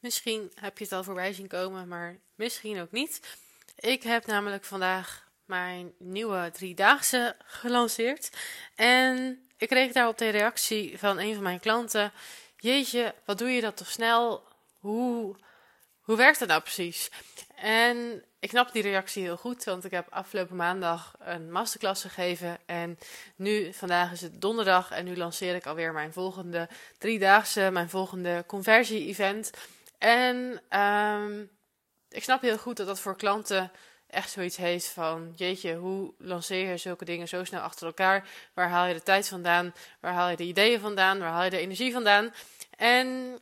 Misschien heb je het al voorbij zien komen, maar misschien ook niet. Ik heb namelijk vandaag mijn nieuwe driedaagse gelanceerd. En ik kreeg daarop de reactie van een van mijn klanten: Jeetje, wat doe je dat toch snel? Hoe, hoe werkt dat nou precies? En ik snap die reactie heel goed, want ik heb afgelopen maandag een masterclass gegeven. En nu, vandaag is het donderdag en nu lanceer ik alweer mijn volgende driedaagse, mijn volgende conversie-event. En um, ik snap heel goed dat dat voor klanten echt zoiets heeft van: jeetje, hoe lanceer je zulke dingen zo snel achter elkaar? Waar haal je de tijd vandaan? Waar haal je de ideeën vandaan? Waar haal je de energie vandaan? En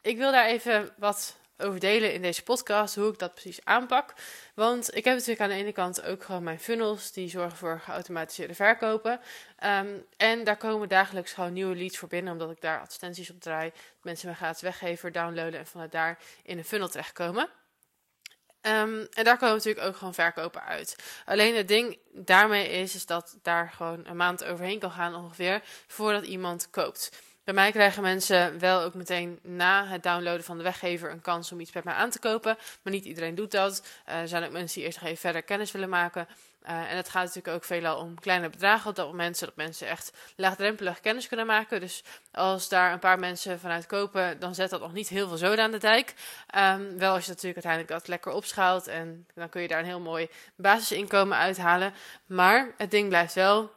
ik wil daar even wat over delen in deze podcast, hoe ik dat precies aanpak. Want ik heb natuurlijk aan de ene kant ook gewoon mijn funnels, die zorgen voor geautomatiseerde verkopen. Um, en daar komen dagelijks gewoon nieuwe leads voor binnen, omdat ik daar advertenties op draai. Mensen me gratis weggeven, downloaden en vanuit daar in een funnel terechtkomen. Um, en daar komen natuurlijk ook gewoon verkopen uit. Alleen het ding daarmee is, is dat daar gewoon een maand overheen kan gaan ongeveer, voordat iemand koopt. Bij mij krijgen mensen wel ook meteen na het downloaden van de weggever een kans om iets bij mij aan te kopen. Maar niet iedereen doet dat. Uh, er zijn ook mensen die eerst nog even verder kennis willen maken. Uh, en het gaat natuurlijk ook veelal om kleine bedragen op dat moment, zodat mensen echt laagdrempelig kennis kunnen maken. Dus als daar een paar mensen vanuit kopen, dan zet dat nog niet heel veel zoden aan de dijk. Um, wel als je natuurlijk uiteindelijk dat lekker opschaalt en dan kun je daar een heel mooi basisinkomen uithalen. Maar het ding blijft wel.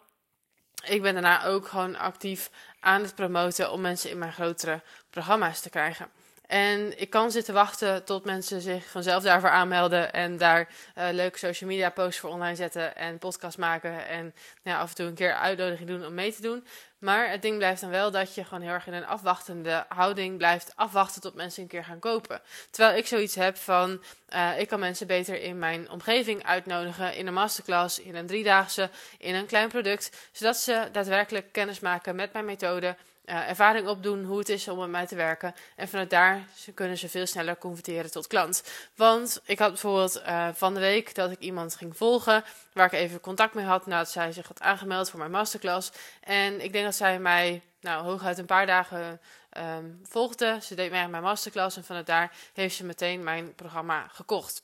Ik ben daarna ook gewoon actief aan het promoten om mensen in mijn grotere programma's te krijgen. En ik kan zitten wachten tot mensen zich vanzelf daarvoor aanmelden en daar uh, leuke social media posts voor online zetten en podcast maken en nou ja, af en toe een keer uitnodiging doen om mee te doen. Maar het ding blijft dan wel dat je gewoon heel erg in een afwachtende houding blijft afwachten tot mensen een keer gaan kopen. Terwijl ik zoiets heb van, uh, ik kan mensen beter in mijn omgeving uitnodigen, in een masterclass, in een driedaagse, in een klein product, zodat ze daadwerkelijk kennis maken met mijn methode uh, ervaring opdoen hoe het is om met mij te werken. En vanuit daar kunnen ze veel sneller converteren tot klant. Want ik had bijvoorbeeld uh, van de week dat ik iemand ging volgen, waar ik even contact mee had nadat zij zich had aangemeld voor mijn masterclass. En ik denk dat zij mij nou, hooguit een paar dagen um, volgde. Ze deed mij mijn masterclass en vanuit daar heeft ze meteen mijn programma gekocht.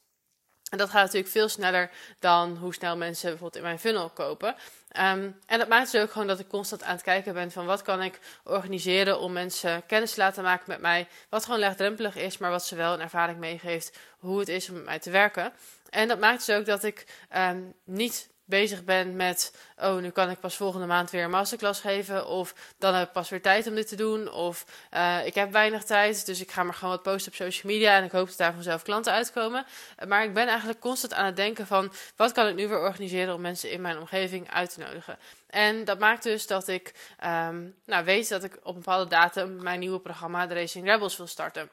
En dat gaat natuurlijk veel sneller dan hoe snel mensen bijvoorbeeld in mijn funnel kopen. Um, en dat maakt dus ook gewoon dat ik constant aan het kijken ben van wat kan ik organiseren om mensen kennis te laten maken met mij. Wat gewoon laagdrempelig is, maar wat ze wel een ervaring meegeeft hoe het is om met mij te werken. En dat maakt dus ook dat ik um, niet bezig ben met, oh, nu kan ik pas volgende maand weer een masterclass geven. Of dan heb ik pas weer tijd om dit te doen. Of uh, ik heb weinig tijd, dus ik ga maar gewoon wat posten op social media. En ik hoop dat daar vanzelf klanten uitkomen. Maar ik ben eigenlijk constant aan het denken van, wat kan ik nu weer organiseren om mensen in mijn omgeving uit te nodigen. En dat maakt dus dat ik um, nou, weet dat ik op een bepaalde datum mijn nieuwe programma, de Racing Rebels, wil starten.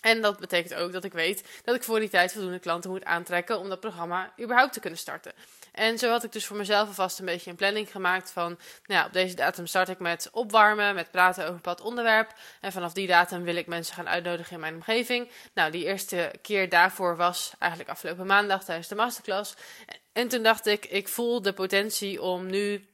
En dat betekent ook dat ik weet dat ik voor die tijd voldoende klanten moet aantrekken om dat programma überhaupt te kunnen starten. En zo had ik dus voor mezelf alvast een beetje een planning gemaakt van, nou ja, op deze datum start ik met opwarmen, met praten over een bepaald onderwerp. En vanaf die datum wil ik mensen gaan uitnodigen in mijn omgeving. Nou, die eerste keer daarvoor was eigenlijk afgelopen maandag tijdens de masterclass. En toen dacht ik, ik voel de potentie om nu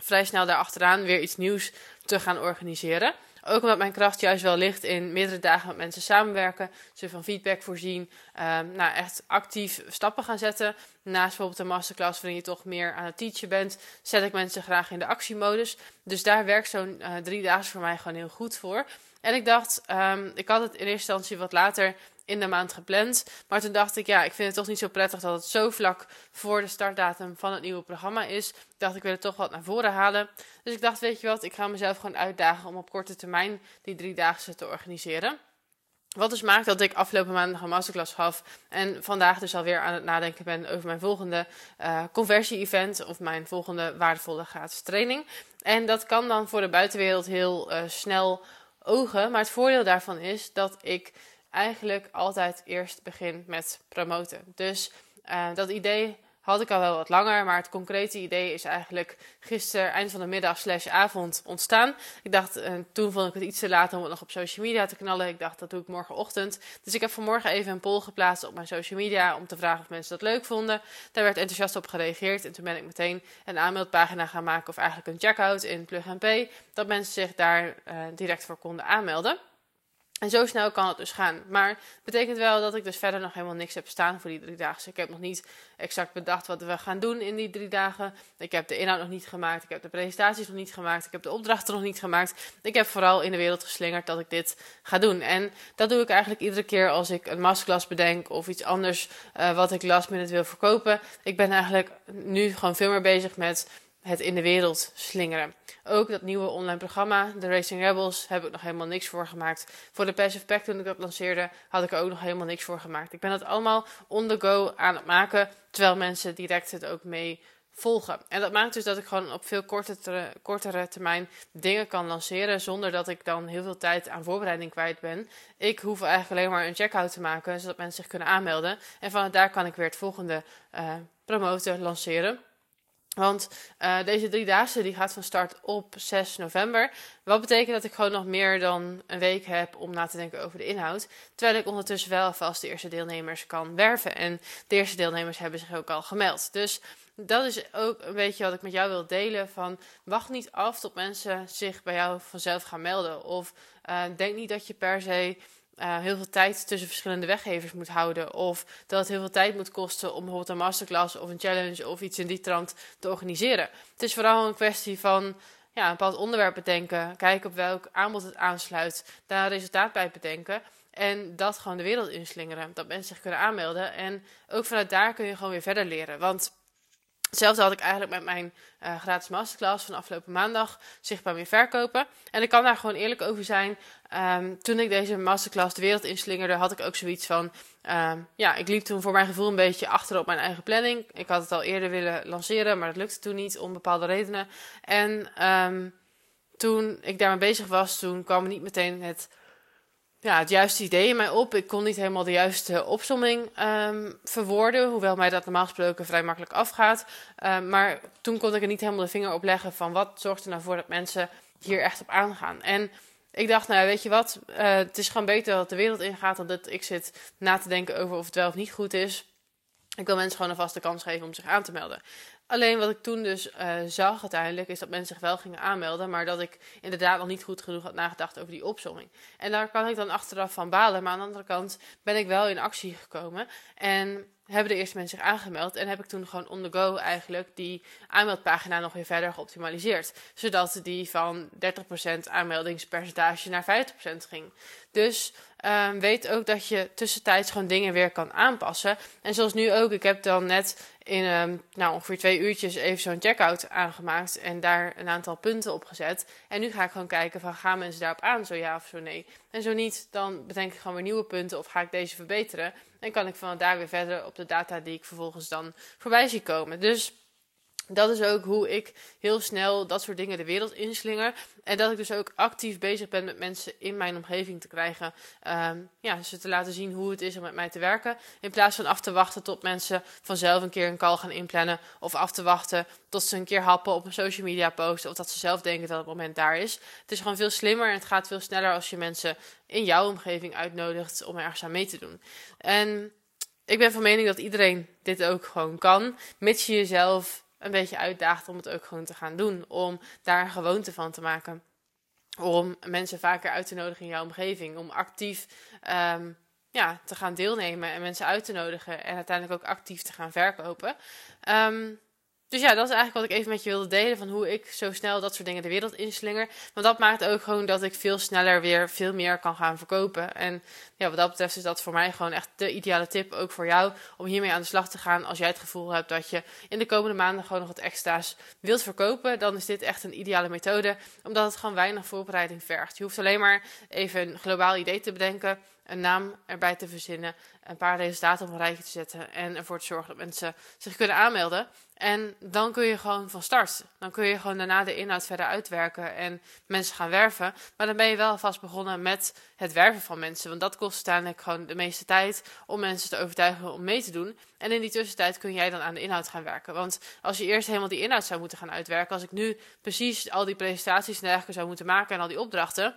vrij snel daarachteraan weer iets nieuws te gaan organiseren. Ook omdat mijn kracht juist wel ligt in meerdere dagen met mensen samenwerken, ze van feedback voorzien, um, nou echt actief stappen gaan zetten. Naast bijvoorbeeld een masterclass waarin je toch meer aan het teachen bent, zet ik mensen graag in de actiemodus. Dus daar werkt zo'n uh, drie dagen voor mij gewoon heel goed voor. En ik dacht, um, ik had het in eerste instantie wat later in de maand gepland. Maar toen dacht ik, ja, ik vind het toch niet zo prettig dat het zo vlak voor de startdatum van het nieuwe programma is. Ik dacht, ik wil het toch wat naar voren halen. Dus ik dacht, weet je wat, ik ga mezelf gewoon uitdagen om op korte termijn die driedaagse te organiseren. Wat dus maakt dat ik afgelopen maandag een masterclass gaf en vandaag dus alweer aan het nadenken ben over mijn volgende uh, conversie-event of mijn volgende waardevolle gratis training. En dat kan dan voor de buitenwereld heel uh, snel ogen, maar het voordeel daarvan is dat ik eigenlijk altijd eerst begin met promoten. Dus uh, dat idee had ik al wel wat langer, maar het concrete idee is eigenlijk gisteren eind van de middag slash avond ontstaan. Ik dacht, uh, toen vond ik het iets te laat om het nog op social media te knallen. Ik dacht, dat doe ik morgenochtend. Dus ik heb vanmorgen even een poll geplaatst op mijn social media om te vragen of mensen dat leuk vonden. Daar werd enthousiast op gereageerd en toen ben ik meteen een aanmeldpagina gaan maken of eigenlijk een checkout in Plug Pay, dat mensen zich daar uh, direct voor konden aanmelden. En zo snel kan het dus gaan. Maar het betekent wel dat ik dus verder nog helemaal niks heb staan voor die drie dagen. Ik heb nog niet exact bedacht wat we gaan doen in die drie dagen. Ik heb de inhoud nog niet gemaakt. Ik heb de presentaties nog niet gemaakt. Ik heb de opdrachten nog niet gemaakt. Ik heb vooral in de wereld geslingerd dat ik dit ga doen. En dat doe ik eigenlijk iedere keer als ik een masterclass bedenk of iets anders uh, wat ik last minute wil verkopen. Ik ben eigenlijk nu gewoon veel meer bezig met het in de wereld slingeren. Ook dat nieuwe online programma, de Racing Rebels, heb ik nog helemaal niks voor gemaakt. Voor de Passive Pack, toen ik dat lanceerde, had ik er ook nog helemaal niks voor gemaakt. Ik ben dat allemaal on the go aan het maken, terwijl mensen direct het ook mee volgen. En dat maakt dus dat ik gewoon op veel kortere, kortere termijn dingen kan lanceren, zonder dat ik dan heel veel tijd aan voorbereiding kwijt ben. Ik hoef eigenlijk alleen maar een checkout te maken, zodat mensen zich kunnen aanmelden. En vanuit daar kan ik weer het volgende uh, promoten, lanceren. Want uh, deze driedaagse die gaat van start op 6 november. Wat betekent dat ik gewoon nog meer dan een week heb om na te denken over de inhoud. Terwijl ik ondertussen wel vast de eerste deelnemers kan werven. En de eerste deelnemers hebben zich ook al gemeld. Dus dat is ook een beetje wat ik met jou wil delen. Van wacht niet af tot mensen zich bij jou vanzelf gaan melden. Of uh, denk niet dat je per se uh, heel veel tijd tussen verschillende weggevers moet houden. Of dat het heel veel tijd moet kosten om bijvoorbeeld een masterclass of een challenge of iets in die trant te organiseren. Het is vooral een kwestie van ja, een bepaald onderwerp bedenken, kijken op welk aanbod het aansluit, daar een resultaat bij bedenken. En dat gewoon de wereld inslingeren. Dat mensen zich kunnen aanmelden. En ook vanuit daar kun je gewoon weer verder leren. Want Hetzelfde had ik eigenlijk met mijn uh, gratis masterclass van afgelopen maandag, zichtbaar meer verkopen. En ik kan daar gewoon eerlijk over zijn. Um, toen ik deze masterclass de wereld inslingerde, had ik ook zoiets van... Um, ja, ik liep toen voor mijn gevoel een beetje achter op mijn eigen planning. Ik had het al eerder willen lanceren, maar dat lukte toen niet om bepaalde redenen. En um, toen ik daarmee bezig was, toen kwam niet meteen het ja, het juiste idee in mij op. Ik kon niet helemaal de juiste opsomming um, verwoorden, hoewel mij dat normaal gesproken vrij makkelijk afgaat. Um, maar toen kon ik er niet helemaal de vinger op leggen van wat zorgt er nou voor dat mensen hier echt op aangaan. En ik dacht, nou weet je wat, uh, het is gewoon beter dat de wereld ingaat dan dat ik zit na te denken over of het wel of niet goed is. Ik wil mensen gewoon een vaste kans geven om zich aan te melden. Alleen wat ik toen dus uh, zag uiteindelijk is dat mensen zich wel gingen aanmelden, maar dat ik inderdaad nog niet goed genoeg had nagedacht over die opzomming. En daar kan ik dan achteraf van balen, maar aan de andere kant ben ik wel in actie gekomen en hebben de eerste mensen zich aangemeld en heb ik toen gewoon on the go eigenlijk die aanmeldpagina nog weer verder geoptimaliseerd, zodat die van 30% aanmeldingspercentage naar 50% ging. Dus um, weet ook dat je tussentijds gewoon dingen weer kan aanpassen. En zoals nu ook, ik heb dan net in um, nou, ongeveer twee uurtjes even zo'n checkout aangemaakt en daar een aantal punten op gezet. En nu ga ik gewoon kijken van gaan mensen daarop aan, zo ja of zo nee. En zo niet, dan bedenk ik gewoon weer nieuwe punten of ga ik deze verbeteren. En kan ik van daar weer verder op de data die ik vervolgens dan voorbij zie komen. Dus dat is ook hoe ik heel snel dat soort dingen de wereld inslinger. En dat ik dus ook actief bezig ben met mensen in mijn omgeving te krijgen. Um, ja, ze te laten zien hoe het is om met mij te werken. In plaats van af te wachten tot mensen vanzelf een keer een call gaan inplannen. Of af te wachten tot ze een keer happen op een social media post. Of dat ze zelf denken dat het moment daar is. Het is gewoon veel slimmer en het gaat veel sneller als je mensen in jouw omgeving uitnodigt om ergens aan mee te doen. En ik ben van mening dat iedereen dit ook gewoon kan. Mits je jezelf een beetje uitdaagt om het ook gewoon te gaan doen. Om daar een gewoonte van te maken. Om mensen vaker uit te nodigen in jouw omgeving. Om actief um, ja, te gaan deelnemen en mensen uit te nodigen. En uiteindelijk ook actief te gaan verkopen. Um, dus ja, dat is eigenlijk wat ik even met je wilde delen. Van hoe ik zo snel dat soort dingen de wereld inslinger. Want dat maakt ook gewoon dat ik veel sneller weer veel meer kan gaan verkopen. En ja, wat dat betreft is dat voor mij gewoon echt de ideale tip. Ook voor jou om hiermee aan de slag te gaan. Als jij het gevoel hebt dat je in de komende maanden gewoon nog wat extra's wilt verkopen. Dan is dit echt een ideale methode. Omdat het gewoon weinig voorbereiding vergt. Je hoeft alleen maar even een globaal idee te bedenken een naam erbij te verzinnen, een paar resultaten op een rijtje te zetten en ervoor te zorgen dat mensen zich kunnen aanmelden. En dan kun je gewoon van start. Dan kun je gewoon daarna de inhoud verder uitwerken en mensen gaan werven. Maar dan ben je wel vast begonnen met het werven van mensen. Want dat kost uiteindelijk gewoon de meeste tijd om mensen te overtuigen om mee te doen. En in die tussentijd kun jij dan aan de inhoud gaan werken. Want als je eerst helemaal die inhoud zou moeten gaan uitwerken, als ik nu precies al die presentaties en dergelijke zou moeten maken en al die opdrachten,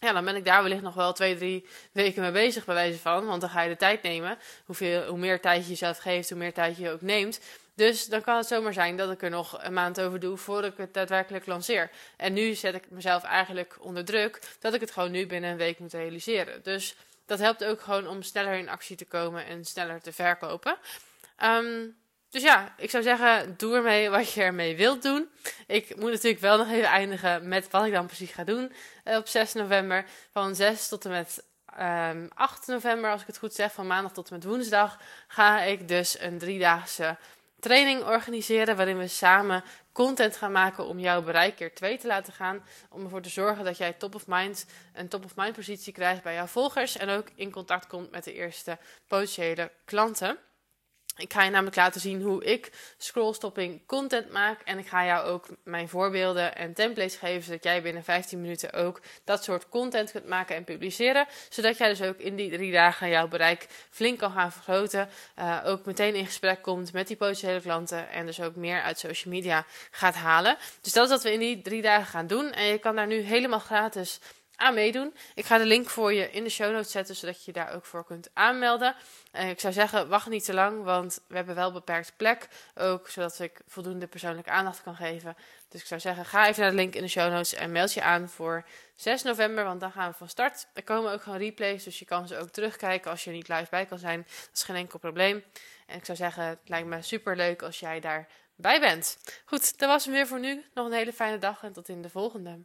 ja, dan ben ik daar wellicht nog wel twee, drie weken mee bezig, bij wijze van. Want dan ga je de tijd nemen. Hoeveel, hoe meer tijd je jezelf geeft, hoe meer tijd je ook neemt. Dus dan kan het zomaar zijn dat ik er nog een maand over doe voordat ik het daadwerkelijk lanceer. En nu zet ik mezelf eigenlijk onder druk dat ik het gewoon nu binnen een week moet realiseren. Dus dat helpt ook gewoon om sneller in actie te komen en sneller te verkopen. Ehm, dus ja, ik zou zeggen, doe ermee wat je ermee wilt doen. Ik moet natuurlijk wel nog even eindigen met wat ik dan precies ga doen eh, op 6 november. Van 6 tot en met 8 ehm, november, als ik het goed zeg, van maandag tot en met woensdag, ga ik dus een driedaagse training organiseren waarin we samen content gaan maken om jouw bereik keer 2 te laten gaan. Om ervoor te zorgen dat jij top of mind, een top of mind positie krijgt bij jouw volgers en ook in contact komt met de eerste potentiële klanten. Ik ga je namelijk laten zien hoe ik scrollstopping content maak. En ik ga jou ook mijn voorbeelden en templates geven. Zodat jij binnen 15 minuten ook dat soort content kunt maken en publiceren. Zodat jij dus ook in die drie dagen jouw bereik flink kan gaan vergroten. Uh, ook meteen in gesprek komt met die potentiële klanten. En dus ook meer uit social media gaat halen. Dus dat is wat we in die drie dagen gaan doen. En je kan daar nu helemaal gratis aan meedoen. Ik ga de link voor je in de show notes zetten, zodat je je daar ook voor kunt aanmelden. En ik zou zeggen, wacht niet te lang, want we hebben wel beperkt plek. Ook zodat ik voldoende persoonlijke aandacht kan geven. Dus ik zou zeggen, ga even naar de link in de show notes en meld je aan voor 6 november, want dan gaan we van start. Er komen ook gewoon replays, dus je kan ze ook terugkijken als je er niet live bij kan zijn. Dat is geen enkel probleem. En ik zou zeggen, het lijkt me super leuk als jij daarbij bent. Goed, dat was hem weer voor nu. Nog een hele fijne dag en tot in de volgende.